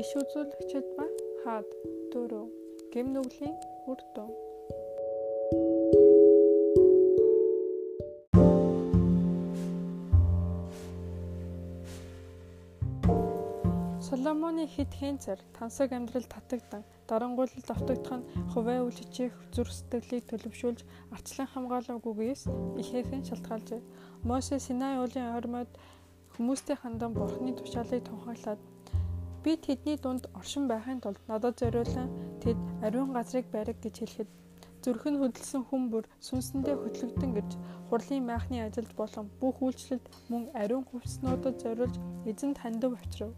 иш үзүүлэгчд ба? Хаад дөрөв гэм нүглийн үр дүн Соломоны хэд хэнцэр тансаг амьдрал татагдан дарангуйлалд автагдах нь хувиа үл хичээх зүрх сэтгэлийг төлөвшүүлж арчлан хамгаалаагүйгээс ихээхэн шалтгаалжээ. Мосе Синай уулын ойрмод хүмүүстэй хандан бурхны тушаалыг тунхаглаад би тэдний дунд оршин байхын тулд надад зориулан тэд ариун газрыг барих гэж хэлэхэд зүрх нь хөдөлсөн хүн бүр сүнсэндээ хөтлөгдөн гэж хурлын майхны ажилд болон бүх үйлчлэлд мөн ариун хувцснуудад зориулж эзэнт хандив авчрав.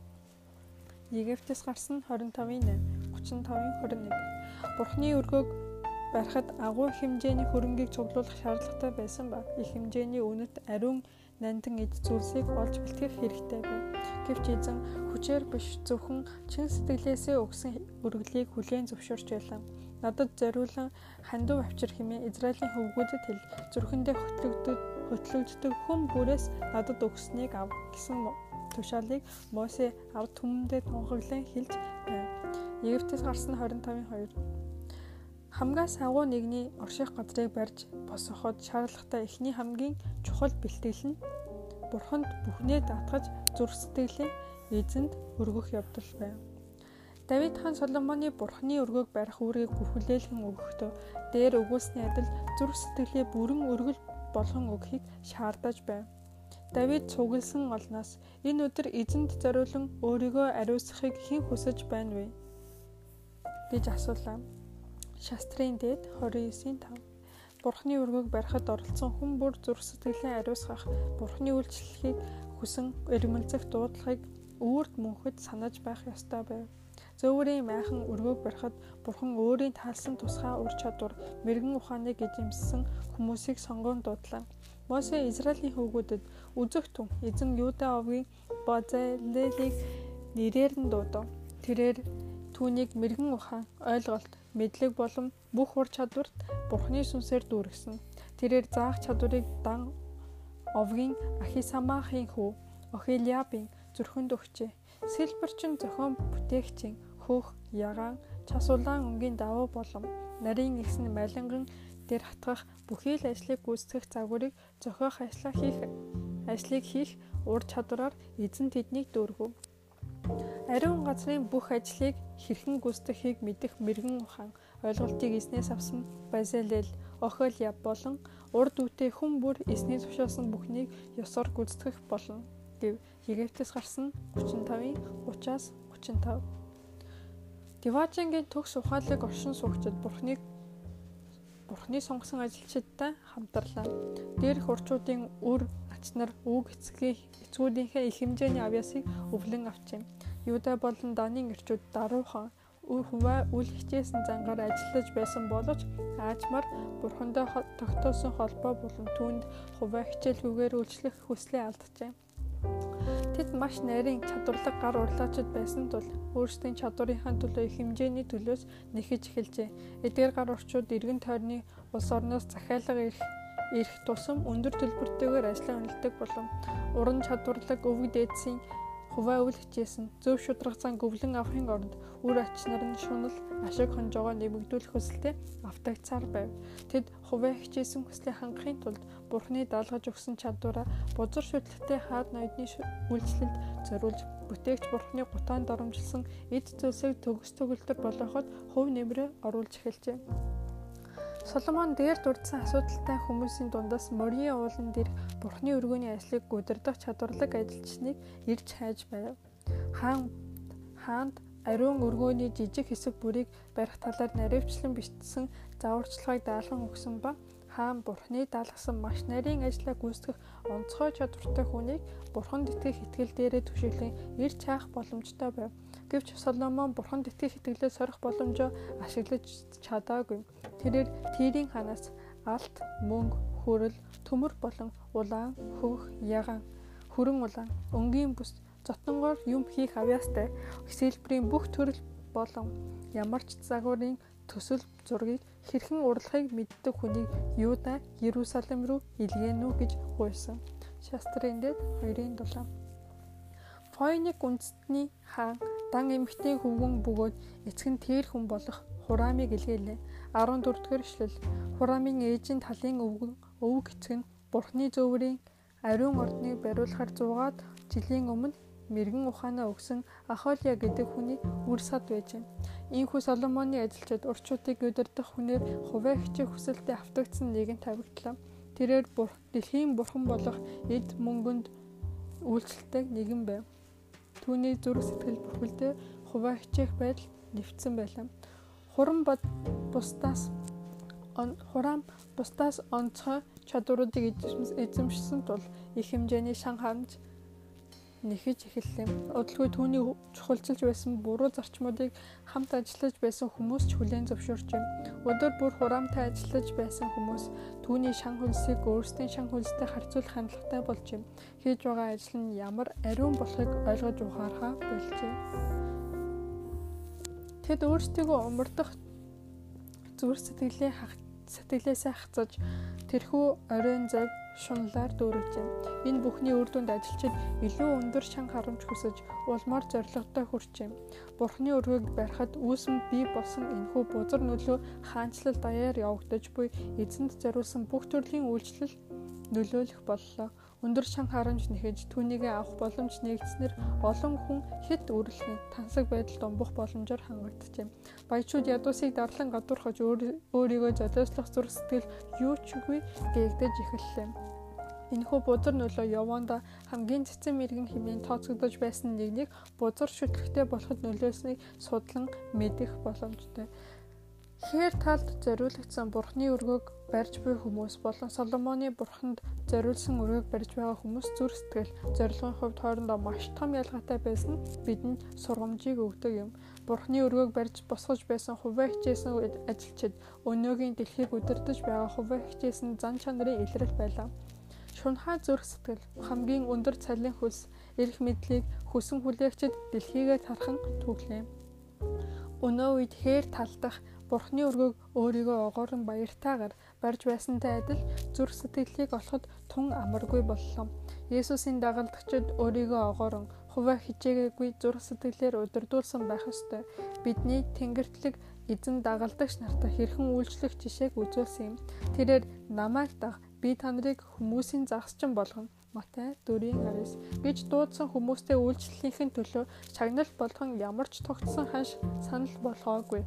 Египтээс гарсан 25-ын 35-ын 21. Бурхны өргөөг барихад агуу хэмжээний хөрөнгийг цуглуулах шаардлагатай байсан ба их хэмжээний үнэт ариун нандин эд зүйлсийг олж бэлтгэх хэрэгтэй байв. Гэвч эзэн хүчээр биш зөвхөн чин сэтгэлээсээ өгсөн өргөлийг хүлээн зөвшөөрч байлаа. Надад зориулан хандив авчир хэмээн Израилийн хөвгүүдэд хэл зүрхэндээ хөтлөгдөд хөтлөгддөг хүм бүрээс надад өгснийг ав гэсэн тушаалыг Мосе авд түмэндээ тунхаглан хэлж байв. Египтээс гарсан 25-ын 2 Хамгаас агуу нэгний орших газрыг барьж босгоход шаардлагатай эхний хамгийн чухал бэлтгэл нь Бурханд бүхнээ даатгаж зүрх сэтгэлийн эзэнд өргөх явдал байв. Давид хаан Соломоны Бурханы өргөөг барих үүргийг бүхлээлхэн өгөхдөө дээр өгүүлсний адил зүрх сэтгэлээ бүрэн өргөл болгон өгөхийг шаардаж байв. Давид цугласан олноос энэ өдөр эзэнд зориулан өөрийгөө ариусгахыг хэн хүсэж байна вэ? гэж асуулаа. Шастрын дээд 29-ийн 5. Бурхны өргөг барихад оролцсон хүн бүр зүрх сэтгэлээ ариусгах, Бурхны үйлчлэлийг хүсэн эрмэлзэх дуудлагыг үүрд мөнхөд санаж байх ёстой байв. Зөөврийн майхан өргөөг барихад Бурхан өөрийн таалсан тусгай ур чадвар, мэрэгэн ухааныг эзэмссэн хүмүүсийг сонгон дуудлаа. Мосе Израилийн хөвгүүдэд үзэх түн эзэн Юда овгийн Бозелелийг нэрээр нь дуудав. Тэрээр түүнийг мэрэгэн ухаан, ойлголт, мэдлэг болон бүх ур чадварт Бурхны сүнсээр дүүргэсэн. Тэрээр заах чадварыг дан овгийн Ахисамахын хүү Охилиабын зүрхэнд өгчээ. Сэлбэрчин зохион бүтээгчийн хөөх, ягаан, час улаан өнгийн давуу болон нарийн ихсэн малинган дээр хатгах бүхий л ажлыг гүйцэтгэх загварыг зохиох ажлаа хийх ажлыг хийх ур чадвараар эзэн тэднийг дүүргэв. Ариун газрын бүх ажлыг хэрхэн гүйцэтгэхийг мэдэх мэрэгэн ухаан ойлголтыг эзнээс авсан Базелэл, Охолия болон урд үтэй хүн бүр эсний тушаасан бүхнийг ёсоор гүйцэтгэх болно гэв Египтээс гарсан 35-ын 30-аас 35. Диважингийн төгс ухаалаг оршин суугчид Бурхныг Бурхны сонгосон ажилчидтай хамтарлаа. Дээрх урчуудын үр ачнаар үг эцгийн эцгүүдийнхээ их хэмжээний авьяасыг өвлөн авчээ. Юда болон Данийн эрчүүд даруухан үр хуваа үл хичээсэн зангаар ажиллаж байсан боловч аажмаар бурхандаа тогтоосон холбоо болон түүнд хуваа хичээлгүйгээр үйлчлэх хүслээ алджээ. Тэд маш нарийн чадварлаг гар урлаачд байсан тул өөрсдийн чадварынхаа төлөө их хэмжээний төлөөс нэхэж эхэлжээ. Эдгээр гар орчууд эргэн тойрны улс орноос захиалга ирэх ирэх тусам өндөр төлбөртэйгээр ажлаа үнэлдэг болон уран чадварлаг өвөг дээдсийн хуваа үйл хичээсэн зөв шударгацаан гөвлөн авахын оронд үр ачнаар нь шунал ашиг хонжоогоо нэмэгдүүлэх хүсэлтэй автагцаар байв. Тэд хуваа хичээсэн хүслийг хангахын тулд Бурхны даалгаж өгсөн чадвараа бузар шүтлэгтэй хаад ноёдны үйлчлэлд зориулж бүтээгч Бурхны гутаанд оромжилсон эд зүйлсийг төгс төгөлтөр болгоход хөв нэмрээ оруулж эхэлжээ. Соломон дээр дурдсан асуудалтай хүмүүсийн дундаас Морийн уулан дээр Бурхны өргөний ажлыг гудирдах чадварлаг ажилчныг ирж хайж байв. Хаан хаанд ариун өргөөний жижиг хэсэг бүрийг барих талаар наривчлан бичсэн зааварчилгааг даалган өгсөн ба хаан бурхны даалгасан маш нарийн ажлаа гүйцэтгэх онцгой чадвартай хүнийг бурханд итгэх итгэл дээрээ түшиглэн ирж хаах боломжтой байв. Гэвч Соломон бурханд итгэх итгэлээ сорих боломжоо ашиглаж чадаагүй. Тэрээр Тирийн ханаас алт, мөнгө, хүрэл, төмөр болон улаан, хөвх, ягаан, хүрэн улаан, өнгийн бүс зотонгоор юм хийх авьяастай сэлбэрийн бүх төрөл болон ямар ч загварын төсөл зургийг хэрхэн урлагийг мэддэг хүнийг Юда Иерусалим руу илгээнүү гэж гуйсан. Шастрын дэд 2-7. Фойник үндэстний хаан Дан эмэгтэй хөвгөн бөгөөд эцэг нь тэр хүн болох Хурамыг илгээлээ. 14 дугаар эшлэл. Хурамын ээжийн талын өвгөн өвөг эцэг нь Бурхны зөвөрийн ариун ордныг бариулахаар 100-аад жилийн өмнө мэрэгэн ухаанаа өгсөн Ахолия гэдэг хүний үр сад байж байна. Ийхүү Соломоны ажилчид урчуудыг удирдах хүнээр хуваа хичээх хүсэлтэд автагдсан нэгэн тавигдлаа. Тэрээр дэлхийн бурхан болох эд мөнгөнд үйлчлэлтэй нэгэн байв. Түүний зүрх сэтгэл бүрхэлдээ хуваа хичээх байдал нэвтсэн байлаа. Хуран бод бусдаас хурам бусдаас онцгой чадваруудыг эзэмшсэн тул их хэмжээний шан харамж нэхэж эхэллээ. Удалгүй түүний чухалчилж байсан буруу зарчмуудыг хамт ажиллаж байсан хүмүүс ч хүлээн зөвшөөрч юм. Өдөр бүр хураамтай ажиллаж байсан хүмүүс түүний шан хөлсийг өөрсдийн шан хөлстэй харьцуулах хандлагатай болж юм. Хийж байгаа ажил нь ямар ариун болохыг ойлгож ухаархаа болжээ. Тэд өөрсдийгөө умардах зүрх сэтгэлийн сэтгэлээсээ хацаж тэрхүү оройн зав шунлаар дүүргэжээ. Энэ бүхний үр дүнд ажилчид илүү өндөр шан харамж хүсэж улмаар зоригтой хүрчээ. Бурхны өргөг барихад үүсэн бий болсон энэхүү бузар нөлөө хаанчлал даяар явагдаж буй эзэнд зориулсан бүх төрлийн үйлчлэл нөлөөлөх боллоо. Өндөр шан харамж нэхэж түүнийгээ авах боломж нэгдснээр олон хүн хэд үрлэх тансаг байдалд омбох боломжоор хангагджээ. Баячууд ядуусыг дарлан гадуурхаж өөрийгөө золиослох зүрх сэтгэл юу ч үгүй гээгдэж эхэллээ. Энэхүү бузар нөлөө Явонда хамгийн цэцэн мэрэгэн хэмээн тооцогдож байсан нэгнийг бузар шүтлэгтэй болоход нөлөөснийг судлан мэдэх боломжтой. Хээр талд зориулагдсан Бурхны өргөөг барьж буй хүмүүс болон Соломоны Бурханд зориулсан өргөөг барьж байгаа хүмүүс зүрх сэтгэл зорилгын хувьд хоорондоо маш том ялгаатай байсан бидэнд сургамжийг өгдөг юм. Бурхны өргөөг барьж босгож байсан хуваа хичээсэн ажилчид өнөөгийн дэлхийг удирдах байгаа хуваа хичээсэн зан чанарын илрэл байлаа. Шунхаа зүрх сэтгэл хамгийн өндөр цалин хөлс эрх мэдлийг хүсэн хүлээгчид дэлхийгээ тархан түглээ. Өнөө үед хээр талдах Бурхны өргөөг өөрийгөө огоорон баяртайгаар барьж байсантай адил зүрх сэтгэлийг олоход тун амаргүй боллоо. Есүсийн дагалдагчид өөрийгөө огоорон хуваа хичээгээгүй зурх сэтгэлээр удирдуулсан байх ёстой. Бидний тэнгэртлэг эзэн дагалдагч нартай хэрхэн үйлчлэх жишээг үзүүлсэн юм. Тэрээр намайг даг би та нарыг хүмүүсийн загасчин болгоно. Матай 4:19 гэж дуудсан хүмүүстэй үйлчлэлийнхэн төлөө шагнал болгон ямар ч тогтсон ханш санал болгоогүй.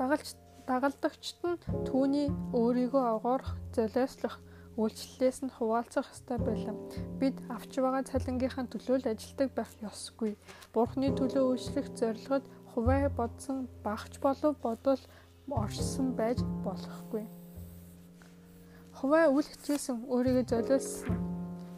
Дагалч дагалдагчт нь түүний өөрийгөө огоорох, золиослох үйлчлэлээс нь хуваалцах ёстой байлаа. Бид авч байгаа цалингийнхаа төлөө л ажилдаг байх ёсгүй. Бурхны төлөө үйлчлэх зорилгод хуваа бодсон багч болов бодвол оршсон байж болохгүй. Хуваа үл хичээсэн өөрийгөө золиослсон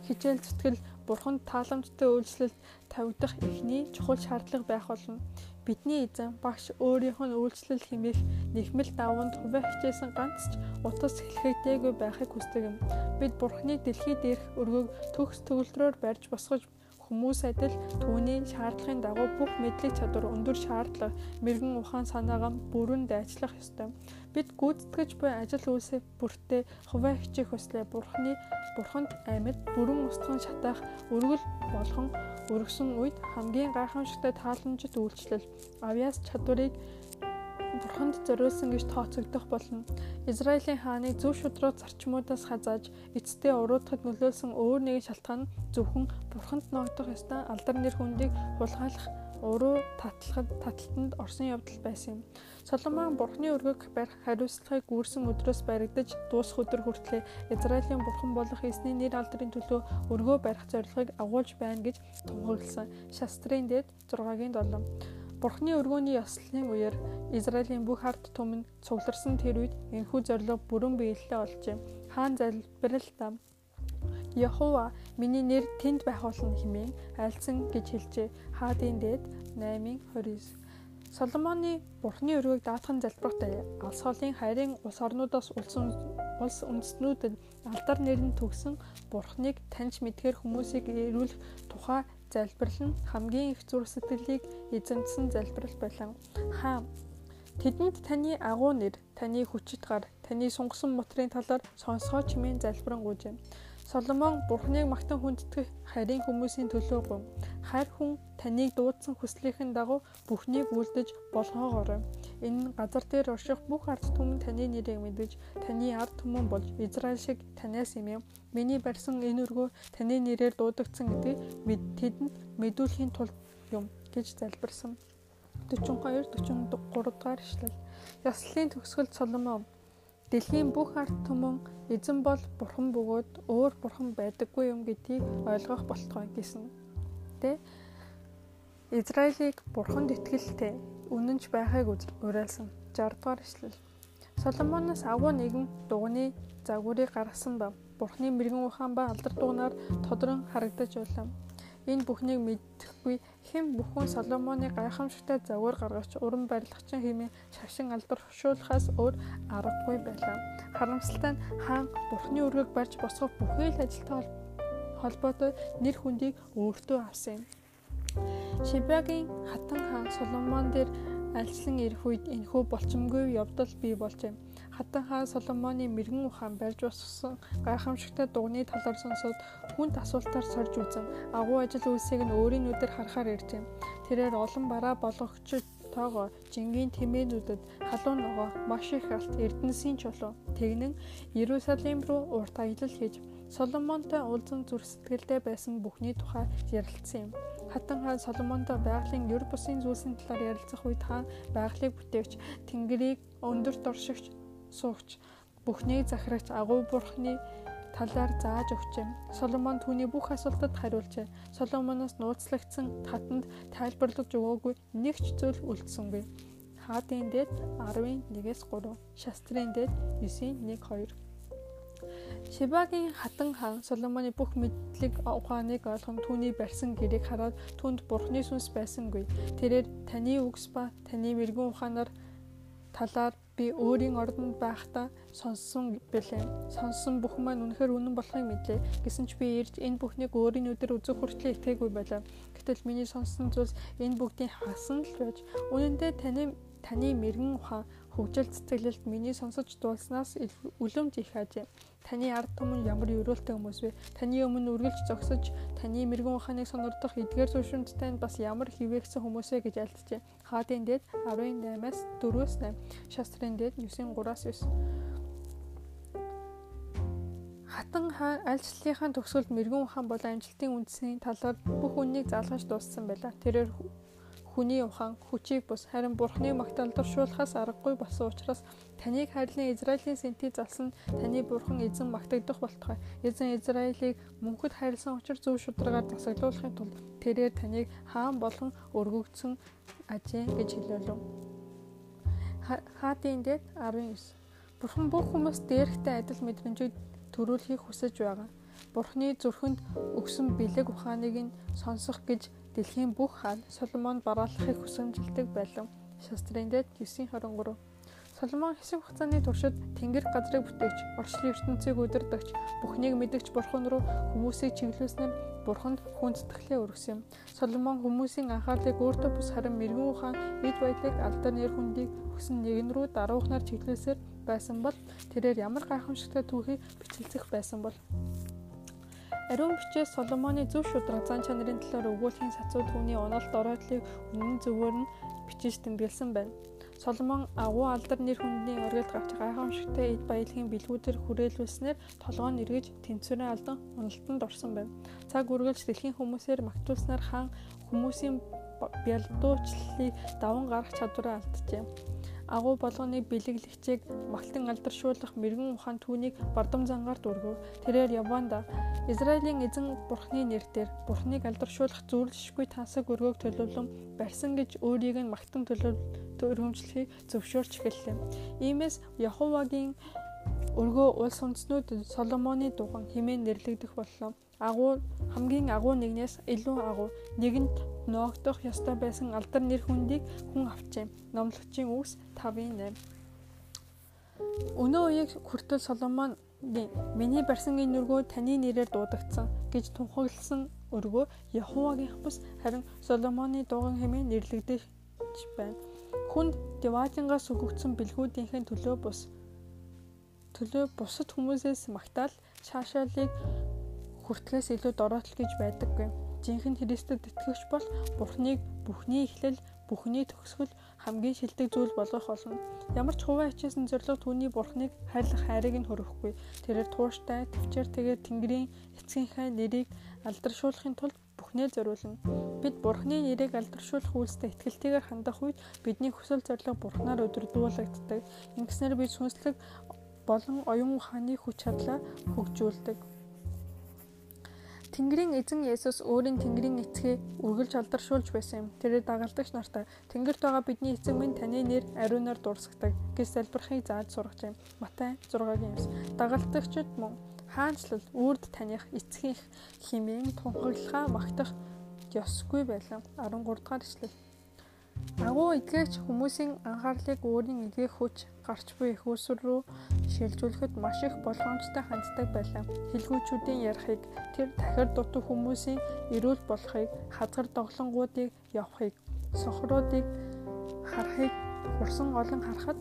хичээл зүтгэл бурханд тааламжтай үйлчлэлд тавигдах эхний чухал шаардлага байх болно. Бидний эзэн багш өөрийнх нь үйлчлэл хэмээх нэхмэл даванд хуваа хичээсэн ганц ч утас хэлэхээгүй байхыг хүсдэг юм. Бид Бурхны дэлхий дээрх өргөг төгс төгөлдрөөр барьж босгож Хүмүүс адил түүний шаардлагын дагуу бүх мэдлэг чадвар өндөр шаардлага, мэрэгэн ухаан санаагаа бүрэн дайчлах ёстой. Бид гүйцэтгэж буй ажил үйлсээ бүртээ хуваа хичээх хүслээ бурхны бурханд амьд бүрэн устган шатаах өргөл болгон өргөсөн үед хамгийн гайхамшигтай тааламжит үйлчлэл авьяас чадварыг бурханд зориулсан гэж тооцогдох болно. Израилийн хааны зөв шудруу зарчмуудаас хазааж эцтэй уруудахад нөлөөлсөн өөр нэгэн шалтгаан нь зөвхөн бурханд ногдох ёстой алдар нэр хүндийг хулгайлах уруу татлахад таталтанд орсон явдал байсан юм. Соломон бурхны өргөг барих хариуцлагыг гүрсэн өдрөөс баригдаж дуусах өдөр хүртлээр Израилийн бурхан болох эзний нэр алдрын төлөө өргөө барих зорилгыг агуулж байна гэж тунхагласан. Шастрын дэд 6-гийн 7 Бурхны өргөөний ёслолын үеэр Израилийн бүх ард түмэн цугларсан тэр үед энэхүү зорилго бүрэн биелэлээ олжээ. Хаан залбиралтаа Яхова миний нэр тэнд байх болно хэмээн альцсан гэж хэлжээ. Хаадын дээд 8:29. Соломоны Бурхны өргөөг даатхан залбирахтай алс холын хайрын улс орнуудаас улсын улс үндэстнүүдэд алдар нэрэн төгсөн Бурхныг таньж мэдгээр хүмүүсийг эрүүлэх тухай залбирал нь хамгийн их зүрх сэтгэлийг эзэмсэн залбирал байлаа. Хаа Тэдэнд таны агуу нэр, таны хүчит гар, таны сунгасан мотрын талаар сонсгоо чимээн залбирanгуйж. Соломон Бурхныг магтан хүндэтгэх харийн хүмүүсийн төлөө гов. Хайр хүн таныг дуудсан хүслийнхэн дагуу бүхнийг үлдэж болгоогоорой. Энэ газар дээр орших бүх ард түмэн таны нэрийг мэдэж, таны ард түмэн болж Израиль шиг танаас имэм. Миний барьсан энэ өргөө таны нэрээр дуудагдсан гэдгийг мэд тэдэнд мэдүүлэхийн тулд юм гэж залбирсан. 42 43 дугаар ишлэл. Яслалын төгсгөлд Соломон Дэлхийн бүх ард түмэн эзэн бол бурхан бөгөөд өөр бурхан байдаггүй юм гэдгийг ойлгох болтгой гэсэн. Тэ Израилийг бурханд итгэлтэй үнэнч байхыг уриалсан 60 дугаар ишлэл. Соломоноос агуу нэгэн дугны загварыг гаргасан ба Бурхны мэрэгэн ухаан ба алдар дуунаар тодрон харагдаж байлаа. Энэ бүхнийг мэдхгүй хэн бүхэн Соломоны гайхамшигтай завар гаргаж уран барилгачин хэмээн шашин алдаршуулахаас өөр аргагүй байлаа. Харамсалтай нь хаан Бурхны өргөг барьж босгох бүхий л ажилтай холбоотой нэр хүндийг өөртөө авсан юм. Шибагийн хатан хаан Соломон дээр альчлан ирэх үед энэхүү болчмгүй явдал бий болжээ. Хатан хаан Соломоны мэрэгэн ухаан барьж босгосон гайхамшигтай дугны талаар сонсоод хүнд асуултаар сорж үзэн агуу ажил үйлсийг нь өөрийн нүдээр харахаар иржээ. Тэрээр олон бараа болгогч тоогоо жингийн тэмээнүүдэд халуун ногоо маш их алт эрдэнсийн чулуу тэгнэн Иерусалим руу урт аялал хийж Соломонтой уулзсан зүрх сэтгэлдээ байсан бүхний тухай ярилцсан юм. Хатан хаан Соломонтой байгалийн ер бусын зүйлсийн талаар ярилцах үед хаан байгалыг бүтээгч Тэнгэрийг өндөр доршигч суугч бүхнийг захирагч агуу бурхны талаар зааж өгчээ. Соломон түүний бүх асуултад хариулжээ. Соломоноос нууцлагдсан хатанд тайлбарлаж өгөөгүй нэг ч зүйл үлдсэнгүй. Хаадын дэд 11-ээс 3, Шастрын дэд 9-1-2. Шибагийн хатан хаан Соломоны бүх мэдлэг ухааныг ойлгон түүний барьсан гэрээг хараад түнд бурхны сүнс байсангүй. Тэрээр таны үгс ба таны мэрэгэн ухаанаар талаар би өөрийн ордонд байхдаа сонссон бэлээ. Сонссон бүхэн маань үнэхээр үнэн болохыг мэдлээ. Гэсэн ч би ирж энэ бүхнийг өөрийн нүдээр үзэх хүртэл итгээгүй байлаа. Гэтэл миний сонссон зүйлс энэ бүгдийн хасан л байж үнэн дээр таны таны мэрэгэн ухаан хөгжил цэцэглэлт миний сонсож дуулснаас үлэмж их ажээ. Таны ард түмэн ямар өрөөлтэй хүмүүс вэ? Таны өмнө үргэлж зогсож таны мэрэгэн ухааныг сонирдох эдгээр зөвшөөрөмжтэй нь бас ямар хിവэгсэн хүмүүс вэ гэж альджээ. Хаадын дээд 18-аас 4-өөс 8, шастрын дээд 9-3-аас 9. Хатан альчлалынхаа төгсгөлд мэрэгэн ухаан бол амжилтын үндсийн талаар бүх үннийг залгаж дууссан байлаа. Тэрээр хүний ухаан хүчийг бус харин бурхны магтаалдаршуулахаас аргагүй болсон учраас таныг хайрлан Израилийн сэнтий залсан таны бурхан эзэн магтагдах болтугай. Эзэн Израилийг мөнхөд хайрлсан учраас зөв шударгаар засаглуулахын тулд тэрээр таныг хаан болгон өргөгдсөн ажээ гэж хэлүүлв. Хаадын дэд 19. Бурхан бүх хүмүүст дээрхтэй адил мэдрэмжийг төрүүлэхийг хүсэж байгаа. Бурхны зүрхэнд өгсөн бэлэг ухааныг нь сонсох гэж дэлхийн бүх хаан Соломон бараалахыг хүсэмжилдэг байлаа. Шастрын дэд 9:23 Соломон хэсэг хугацааны туршид Тэнгэр газрыг бүтээгч, орчлын ертөнцийг удирдахч, бүхнийг мэдгч бурхан руу хүмүүсийг чиглүүлснээр бурханд хүндэтгэлээ өргөсөн юм. Соломон хүмүүсийн анхаарлыг өөртөө бус харин мэрэгэн ухаан эд баялаг алдар нэр хүндийг өгсөн нэгэн рүү даруухнаар чиглүүлсээр байсан бол тэрээр ямар гайхамшигтай түүхийг бичлцэх байсан бол Ариун бичээс Соломоны зөв шударга зан чанарын талаар өгүүлхийн сацуу түүний унаалт ороодлыг үнэн зөвөөр нь бичиж тэмдэглэсэн байна. Соломон агуу алдар нэр хүндний оргилд гарч гайхамшигтай эд баялагын бэлгүүдээр хүрээлүүлснээр толгойн эргэж тэнцвэрээ алдан уналтанд орсон байна. Цаг үргэлж дэлхийн хүмүүсээр магтуулснаар хаан хүмүүсийн бялдуучлалыг даван гарах чадвараа алджээ агуу болгоны бэлэглэгчийг малтан алдаршуулах мэрэгэн ухаан түүнийг бардам зангаар дүргэв. Тэрээр Яванда Израилийн эзэн бурхны нэрээр бурхныг алдаршуулах зүрлэшгүй тансаг өргөөг төлөвлөн барьсан гэж өөрийг нь магтан төлөвлөмжлөхийг зөвшөөрч эхэллээ. Иймээс Яховагийн өргөө улс үндэстнүүд Соломоны дуган хэмээн нэрлэгдэх боллоо агуу хамгийн агуу нэгнээс илүү агуу нэгэнд ноогдох ёстой байсан алдар нэр хүндийг хүн авчээ. Номлогчийн үгс 5:8. Өнөө үеийг хүртэл Соломон миний барьсан энэ өргөө таны нэрээр дуудагдсан гэж тунхагласан өргөө Яховагийн бус харин Соломоны дууган хэмээн нэрлэгдэж байна. Хүнд Деватингаас өгөгдсөн бэлгүүдийнхээ төлөө бус төлөө бусад хүмүүсээс магтаал шаашаалыг хүртгэхээс илүү дороотл гэж байдаггүй. Жинхэнэ Христэд итгэвч бол Бурхныг бүхний эхлэл, бүхний төгсгөл хамгийн шилдэг зүйл болгох болно. Ямар ч хуваа хичээсэн зорилго түүний Бурхныг хайрлах хайрыг нь хөрөхгүй. Тэрээр тууштай, төвчээр тэгээд Тэнгэрийн эцгийнхээ нэрийг алдаршуулахын тулд бүхнээ зориулна. Бид Бурхны нэрийг алдаршуулах үйлстэй итгэлтэйгээр хандах үед бидний хүсэл зорилго Бурхнаар өдөрдүүлэгддэг. Ингэснээр бид сүнслэг болон оюун ухааны хүч чадлаа хөгжүүлдэг. Тэнгэрийн эзэн Есүс өөрийн Тэнгэрийн эцгээ үргэлж алдаршуулж байсан юм. Тэрээр дагалдагч нартай Тэнгэрт байгаа бидний эзэн минь таны нэр ариунаар дурсагдаг гэж залбирахыг зааж сургаж юм. Матай 6-гийн 9. Дагалдагчид мөн хаанчлал үрд таних эцгийнх химэн тунхаглахаа магтах ёсгүй байлаа. 13 дугаар эшлэл. Агуу эдгэгч хүмүүсийн анхаарлыг өөрийн эдгэх хүч гарч буй их усүр рүү шилжүүлэхэд маш их болгоомжтой ханддаг байлаа. Хэлгүүчүүдийн ярихыг тэр дахир дутуу хүмүүсийн эрүүл болохыг, хазгар доглонгуудыг явахыг, сохруудыг харахыг урсан олон харахад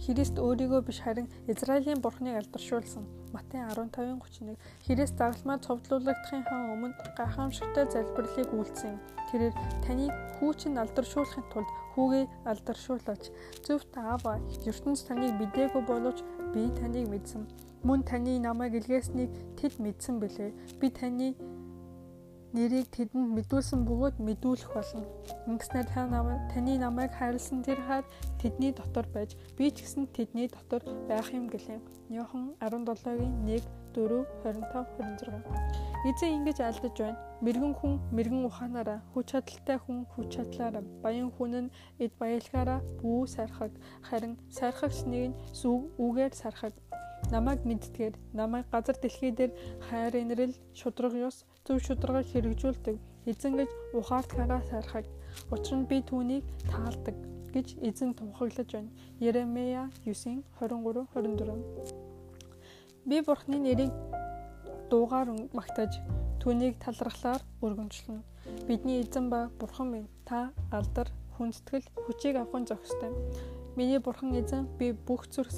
Христ өөрийгөө биш харин Израилийн бурхныг алдаршуулсан. Матай 15:31 Христ загалмаа цовдлуулагдахын хан өмнө гайхамшигтай залбирлыг үйлдсэн. Тэрээр таныг хүүчин алдаршуулахын тулд хүүгээ алдаршуулаач. Зөвхт аава ертөнц таныг бидээгүй боловч би таныг мэдсэн. Мөн таны намайг илгээснийг тэд мэдсэн бэлээ. Би таны нэрийг тэдэнд мэдүүлсэн бөгөөд мэдүүлэх болно. Ингэснээр та намайг таны намайг хайрлсан тэр хаад тэдний дотор байж би ч гэсэн тэдний дотор байх юм гэлээ. Йохан 17-гийн 1 4 25 26. Эзэн ингэж алдаж байна. Мэргэн хүн мэргэн ухаанаараа, хүч чадалтай хүн хүч чадлаараа, баян хүн нь эд баялгаараа бүү сархаг, харин сархагч нэг нь сүг үгээр сархаг. Намайг мэддгээр, намайг газар дэлхий дээр хайр инрэл, шудраг ёс, зөв шударгааг хэрэгжүүлдэг. Эзэн гэж ухаартгаараа сайрхаг. Учир нь би түүнийг таалдаг гэж эзэн тунхаглаж байна. Еремея 9:23 24. Би бурхны нэрийг дуугаар магтаж түүнийг талархлаар өргөмжлөнө. Бидний эзэн ба бурхан минь та алдар, хүндэтгэл, хүчийг авахын зохистой. Миний бурхан эзэн би бүх зүрх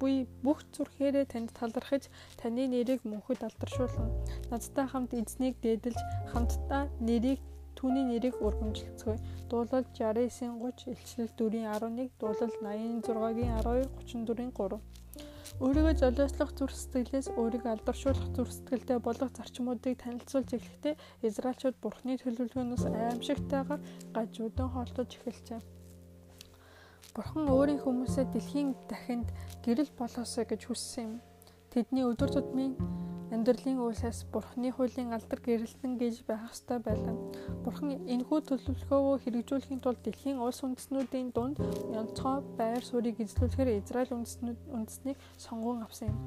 буй бүх зүрхээрээ танд талархаж таны нэрийг мөнхөд алдаршуулна. Надтай хамт эзнийг дээдэлж хамтдаа нэрийг түүний нэрийг өргөмжлөцгөө. Дуулал 69-ийн 30, илчлэл 4-ийн 11, дуулал 86-гийн 12, 34-ийн 3. Өөрийгөө золиослох зүрх сэтгэлээс өөрийгөө алдаршуулах зүрх сэтгэлтэй болох зарчмуудыг танилцуулж эхлэхдээ Израильчууд Бурхны төлөвлөгөөнөөс аимшигтайгаар гажуудан холдож эхэлжээ. Бурхан өөрийн хүмүүсээ дэлхийн дахинд гэрэл болоосой гэж хүссэн юм. Тэдний өдөр тутмын амьдралын үйлсээс Бурханы хуулийн алдар гэрэлтэн гэж байх ёстой байлаа. Бурхан энэхүү төлөвлөгөөгөө хэрэгжүүлэхийн тулд дэлхийн улс үндэстнүүдийн дунд онцгой байр суурийг эзлүүлэхээр Израиль үндэстнүүд үндэснийг сонгон авсан юм.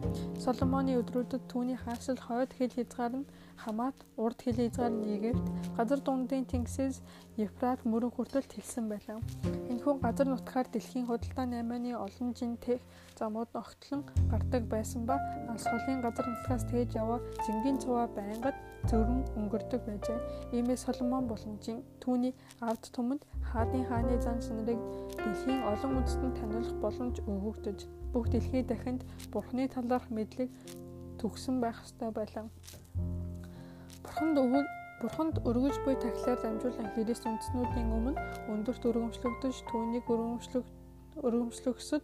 Соломоны өдрүүдэд түүний хаасл хойд хил хязгаар нь Хамаат, урд хил хязгаар нь Египт, газар дундын тэнгисээс Евфрат мөрөн хүртэл тэлсэн байлаа. Энэхүү газар нутгаар дэлхийн худалдаа 8-ны олон жинтэй замууд огтлон гардаг байсан ба алс холын газар нутгаас тээж яваа зингийн цуваа байнгад зөрөн өнгөрдөг байжээ. Иймээс Соломон болон жин түүний ард түмэнд хаадын хааны зан чанарыг дэлхийн олон үндэстэнд таниулах боломж өгөгдөж бүх дэлхий дахинд Бурхны талаарх мэдлэг төгсөн байх ёстой байлаа. Бурханд өвөг Бурханд өргөж буй тахилаар дамжуулан Христ үндэснүүдийн өмнө өндөрт өргөмжлөгдөж түүнийг өргөмжлөг өргөмжлөхсөд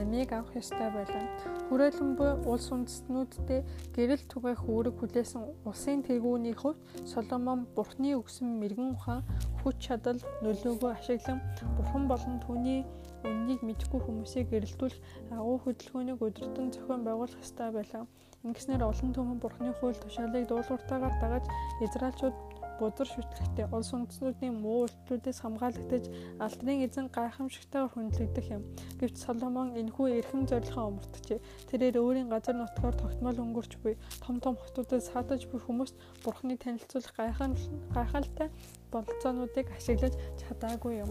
амийг авах ёстой байлаа. Хүрээлэн буй улс үндэстнүүдтэй гэрэл түгээх үүрэг хүлээсэн улсын тэргүүний хувьд Соломон Бурхны өгсөн мэрэгэн ухаан хүч чадал нөлөөгөө ашиглан Бурхан болон түүний үннийг мэдгүй хүмүүсийг гэрэлтүүлэх агуу хөдөлгөөнийг өдөртөн зохион байгуулах ёстой байлаа. Ингэснээр олон түмэн Бурхны хууль тушаалыг дуулууртаагаар дагаж Израильчууд бузар шүтлэгтэй улс үндэстнүүдийн муу үйлдэлүүдээс хамгаалагдаж алдрын эзэн гайхамшигтайгаар хүндлэгдэх юм. Гэвч Соломон энэхүү эрхэм зорилгоо омортжээ. Тэрээр өөрийн газар нутгаар тогтмол өнгөрч буй том том хотуудад саатаж буй хүмүүст Бурхны танилцуулах гайхалтай бололцоонуудыг ашиглаж чадаагүй юм.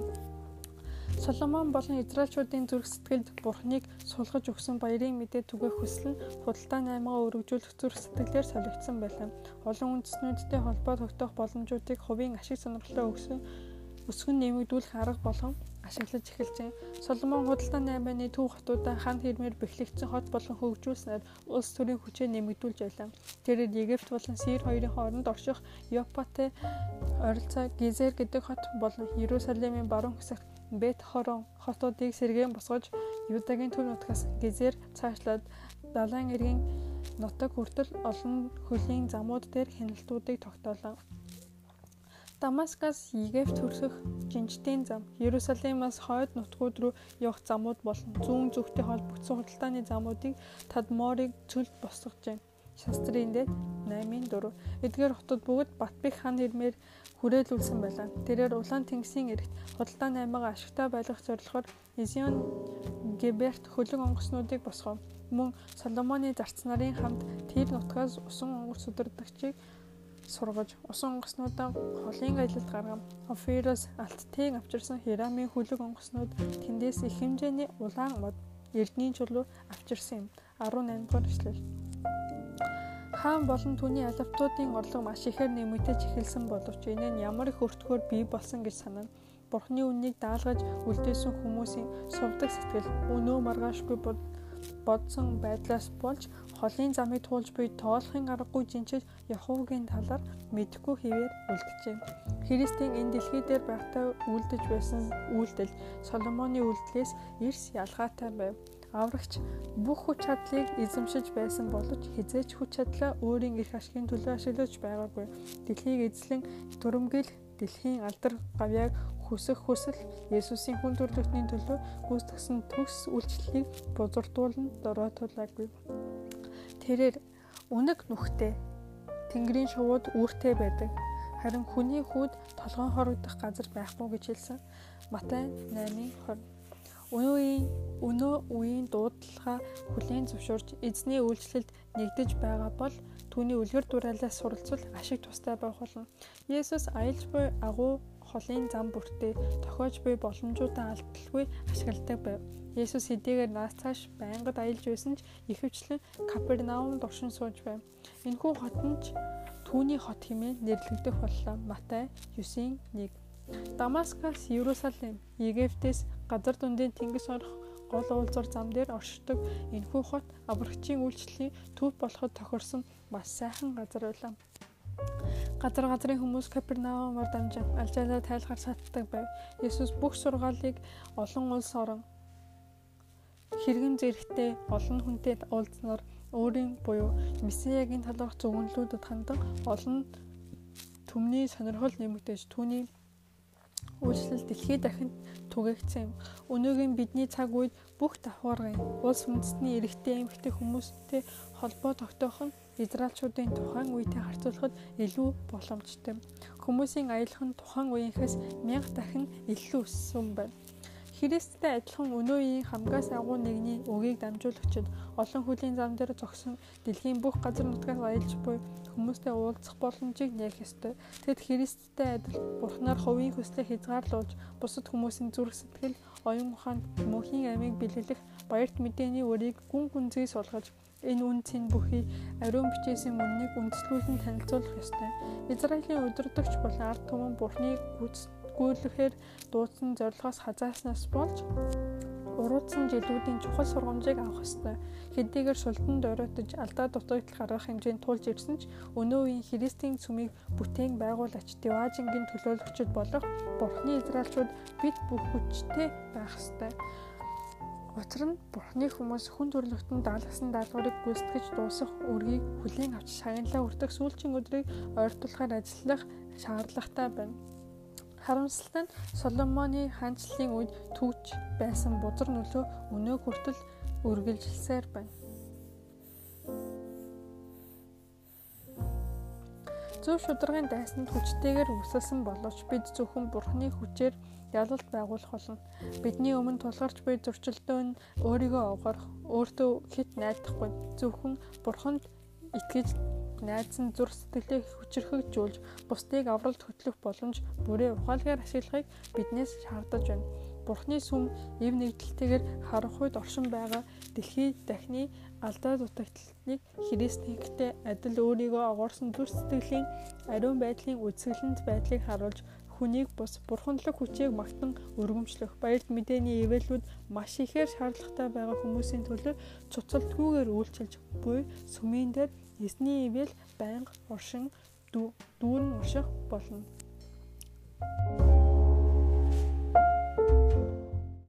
Соломон болон Израильчуудын зүрх сэтгэлд Бурхныг сулгаж өгсөн баярын мэдээ түгээх хүсэл нь худалдаа наймаа өргөжүүлэх зүрх сэтгэлээр солигдсон байлаа. Олон үндэстнүүдтэй холбоо тогтоох боломжуудыг хувийн ашиг сонирхлоо өгсөн өсгөн нэмэгдүүлэх арга болгон ашиглаж эхэлжээ. Соломон худалдааны айманы төв хотуудаа хан хэрмээр бэхлэгдсэн хот болон хөгжүүлснээр улс төрийн хүчээ нэмэгдүүлж байлаа. Тэрээр Египт болон Сир хоёрын хооронд орших Ёпатэй ойролцоо Гизер гэдэг хот болон Иерусалимын баруун хэсэгт Бет Хорон хотуудыг сэргээн босгож Юдагийн төв нутгаас Гизер цаашлаад далайн эргийн нутаг хүртэл олон хөлийн замууд дээр хяналтуудыг тогтоолоо. Дамаскаас Египт хүрэх жинжтийн зам, Иерусалимаас хойд нутгууд руу явах замууд болон зүүн зүгтээ холбогдсон худалдааны замуудыг Тадморыг цөлд босгожээ. Шастрын дэд 8-4. Эдгээр хотод бүгд Батбих хан хэрмээр хүрээлүүлсэн байлаа. Тэрээр улаан тэнгисийн эрэгт худалдааны аймагаа ашигтай байлгах зорилгоор Изион Геберт хөлөг онгоцнуудыг босгов. Мөн Соломоны зарц нарын хамт тэр нутгаас усан онгоц удирдагчийг сургаж усан онгоцнуудаа холын аялалд гаргав. Офироос алттыг авчирсан Хирамын хүлэг онгоцнууд тэндээс их хэмжээний улаан мод эрдний чулуу авчирсан юм. 18 дугаар эшлэл. Хаан болон түүний алавтуудын орлого маш ихээр нэмэгдэж эхэлсэн боловч энэ нь ямар их өртгөөр бий болсон гэж санана. Бурхны үннийг даалгаж үлдээсэн хүмүүсийн сувдаг сэтгэл өнөө маргаашгүй бодсон байдлаас болж холын замыг туулж буй тоолохын аргагүй жинчиж Яховгийн талаар мэдхгүй хэвээр үлджээ. Христийн энэ дэлхий дээр байхдаа үлдэж байсан үйлдэл Соломоны үйлдэлээс эрс ялгаатай байв. Аврагч бүх хүч чадлыг эзэмшиж байсан боловч хизээч хүч чадлаа өөрийн эрх ашигын төлөө ашиглаж байгаагүй. Дэлхийг эзлэн төрөмгөл дэлхийн алдар гавьяаг хүсэх хүсэл Есүсийн хүн төрлөختний төлөө гүйцэтгсэн төгс үйлчлэлийг бузардуулан дороотуулаагүй. Тэрээр үнэг нүхтэй Тэнгэрийн шувууд үүртэй байдаг. Харин хүний хүүд толгоон хорогдох газар байхгүй гэж хэлсэн. Матай 8:20. Өнөөгийн өнөө үеийн дуудлага хүлээн зөвшөөрч эзний үйлчлэлд нэгдэж байгаа бол түүний үлгэр дуурайлаас суралцвал ашиг тустай байх болно. Есүс аялж буй агуу холын зам бүртээ тохиож буй боломжуудаа алдалгүй ашигладаг байв. Есүс хэдийгээр наас цааш байнгад аялж байсан ч ихэвчлэн Капернаумд оршин сууж байв. Энэхүү хот нь ч түүний хот хэмээн нэрлэгдэх боллоо. Матай 9:1. Дамаскаас Иерусалим, Египтээс газар дундын тэнгис орох гол уулзуур зам дээр оршдог энэхүү хот аврагчийн үйлчлэлийн төв болоход тохирсон маш сайхан газар байлаа. Газар газрын хүмүүс Капернаумаар дамжин алжаалаа тайлахаар сатдаг байв. Есүс бүх сургаалыг олон улс орон хэрэгэн зэрэгтэй олон хүнтэй уулзнаар өөрийн буюу Месиягийн талаарх зөвгөнлүүдэд хандан олон төмний сонирхол нэмэгдэж түүний үйлчлэл дэлхийд дахинд түгээгдсэн юм. Өнөөгийн бидний цаг үед бүх давхаргын улс үндэстний эрэгтэй эмэгтэй хүмүүстэй холбоо тогтоох нь израилчуудын тухайн үетэй харьцуулахад илүү боломжтой. Хүмүүсийн аялах нь тухайн үеийнхээс мянга дахин илүү өссөн байна. Христтэй адилхан өнөө үеийн хамгаас агуу нэгний үгийг дамжуулагчид олон хүлийн зам дээр зогсон дэлхийн бүх газар нутгаас аялж буй хүмүүстэй уулзах боломжийг нээх ёстой. Тэд Христтэй адил Бурхнаар хувийн хүслийг хязгаарлуулж бусад хүмүүсийн зүрх сэтгэл, оюун ухаанд мөнхийн амийг бэлгэлэх баярт мэдээний өрийг гүн гүнзгий сулгаж энэ үнцийн бүхий ариун бичээсийн үннийг үндэслүүлэн танилцуулах ёстой. Израилийн удирдагч болон ард түмэн Бурхныг гүйцэтгэх гүйлэхээр дуудсан зорилгоос хазааснаас болж уруудсан жилүүдийн чухал сургамжийг авах ёстой. Хэдийгээр шултанд оройтож алдаа дутагдал гаргах хэмжээнд тулж ирсэн ч өнөө үеийн Христийн цөмийг бүтээн байгуулагч Диважингийн төлөөлөгчд болох Бурхны Израильчууд бид бүх хүчтэй байх ёстой. Учир нь Бурхны хүмүүс хүн төрлөختөнд даалгасан даалгаврыг гүйцэтгэж дуусгах үргийг хүлээн авч шагналаа өртөх сүүлчийн өдрийг ойртуулахаар ажиллах шаардлагатай байна. Харамсалтай нь Соломоны хаанчлалын үед түүч байсан бузар нөлөө өнөө хүртэл үргэлжилсээр байна. Зөв шударгын дайсанд хүчтэйгээр үсэлсэн боловч бид зөвхөн Бурхны хүчээр ялалт байгуулах болно. Бидний өмнө тулгарч буй зөрчилдөө нь өөрийгөө овгорох, өөртөө хит найдахгүй зөвхөн Бурханд итгэж найз нь зүрх сэтгэлээ хүчрхэгжүүлж бусдыг авралт хөтлөх боломж бүрээ ухаалгаар ашиглахыг биднээс шаардаж байна. Бурхны сүм эв нэгдэлтэйгээр харах үед оршин байгаа дэлхий дахны алдаа дутагдлыг Христтэй адил өөрийгөө огоорсон зүрх сэтгэлийн ариун байдлын үзэсгэлэнт байдлыг харуулж хүнийг бус бурханлаг хүчийг магтан өргөмжлөх баярт мэдээний ивэлүүд маш ихээр шаардлагатай байгаа хүмүүсийн төлөө цуцалтгүйгээр үйлчилж буй сүмийн дээр эсний ивэл байнга оршин дүүрэн унших болно.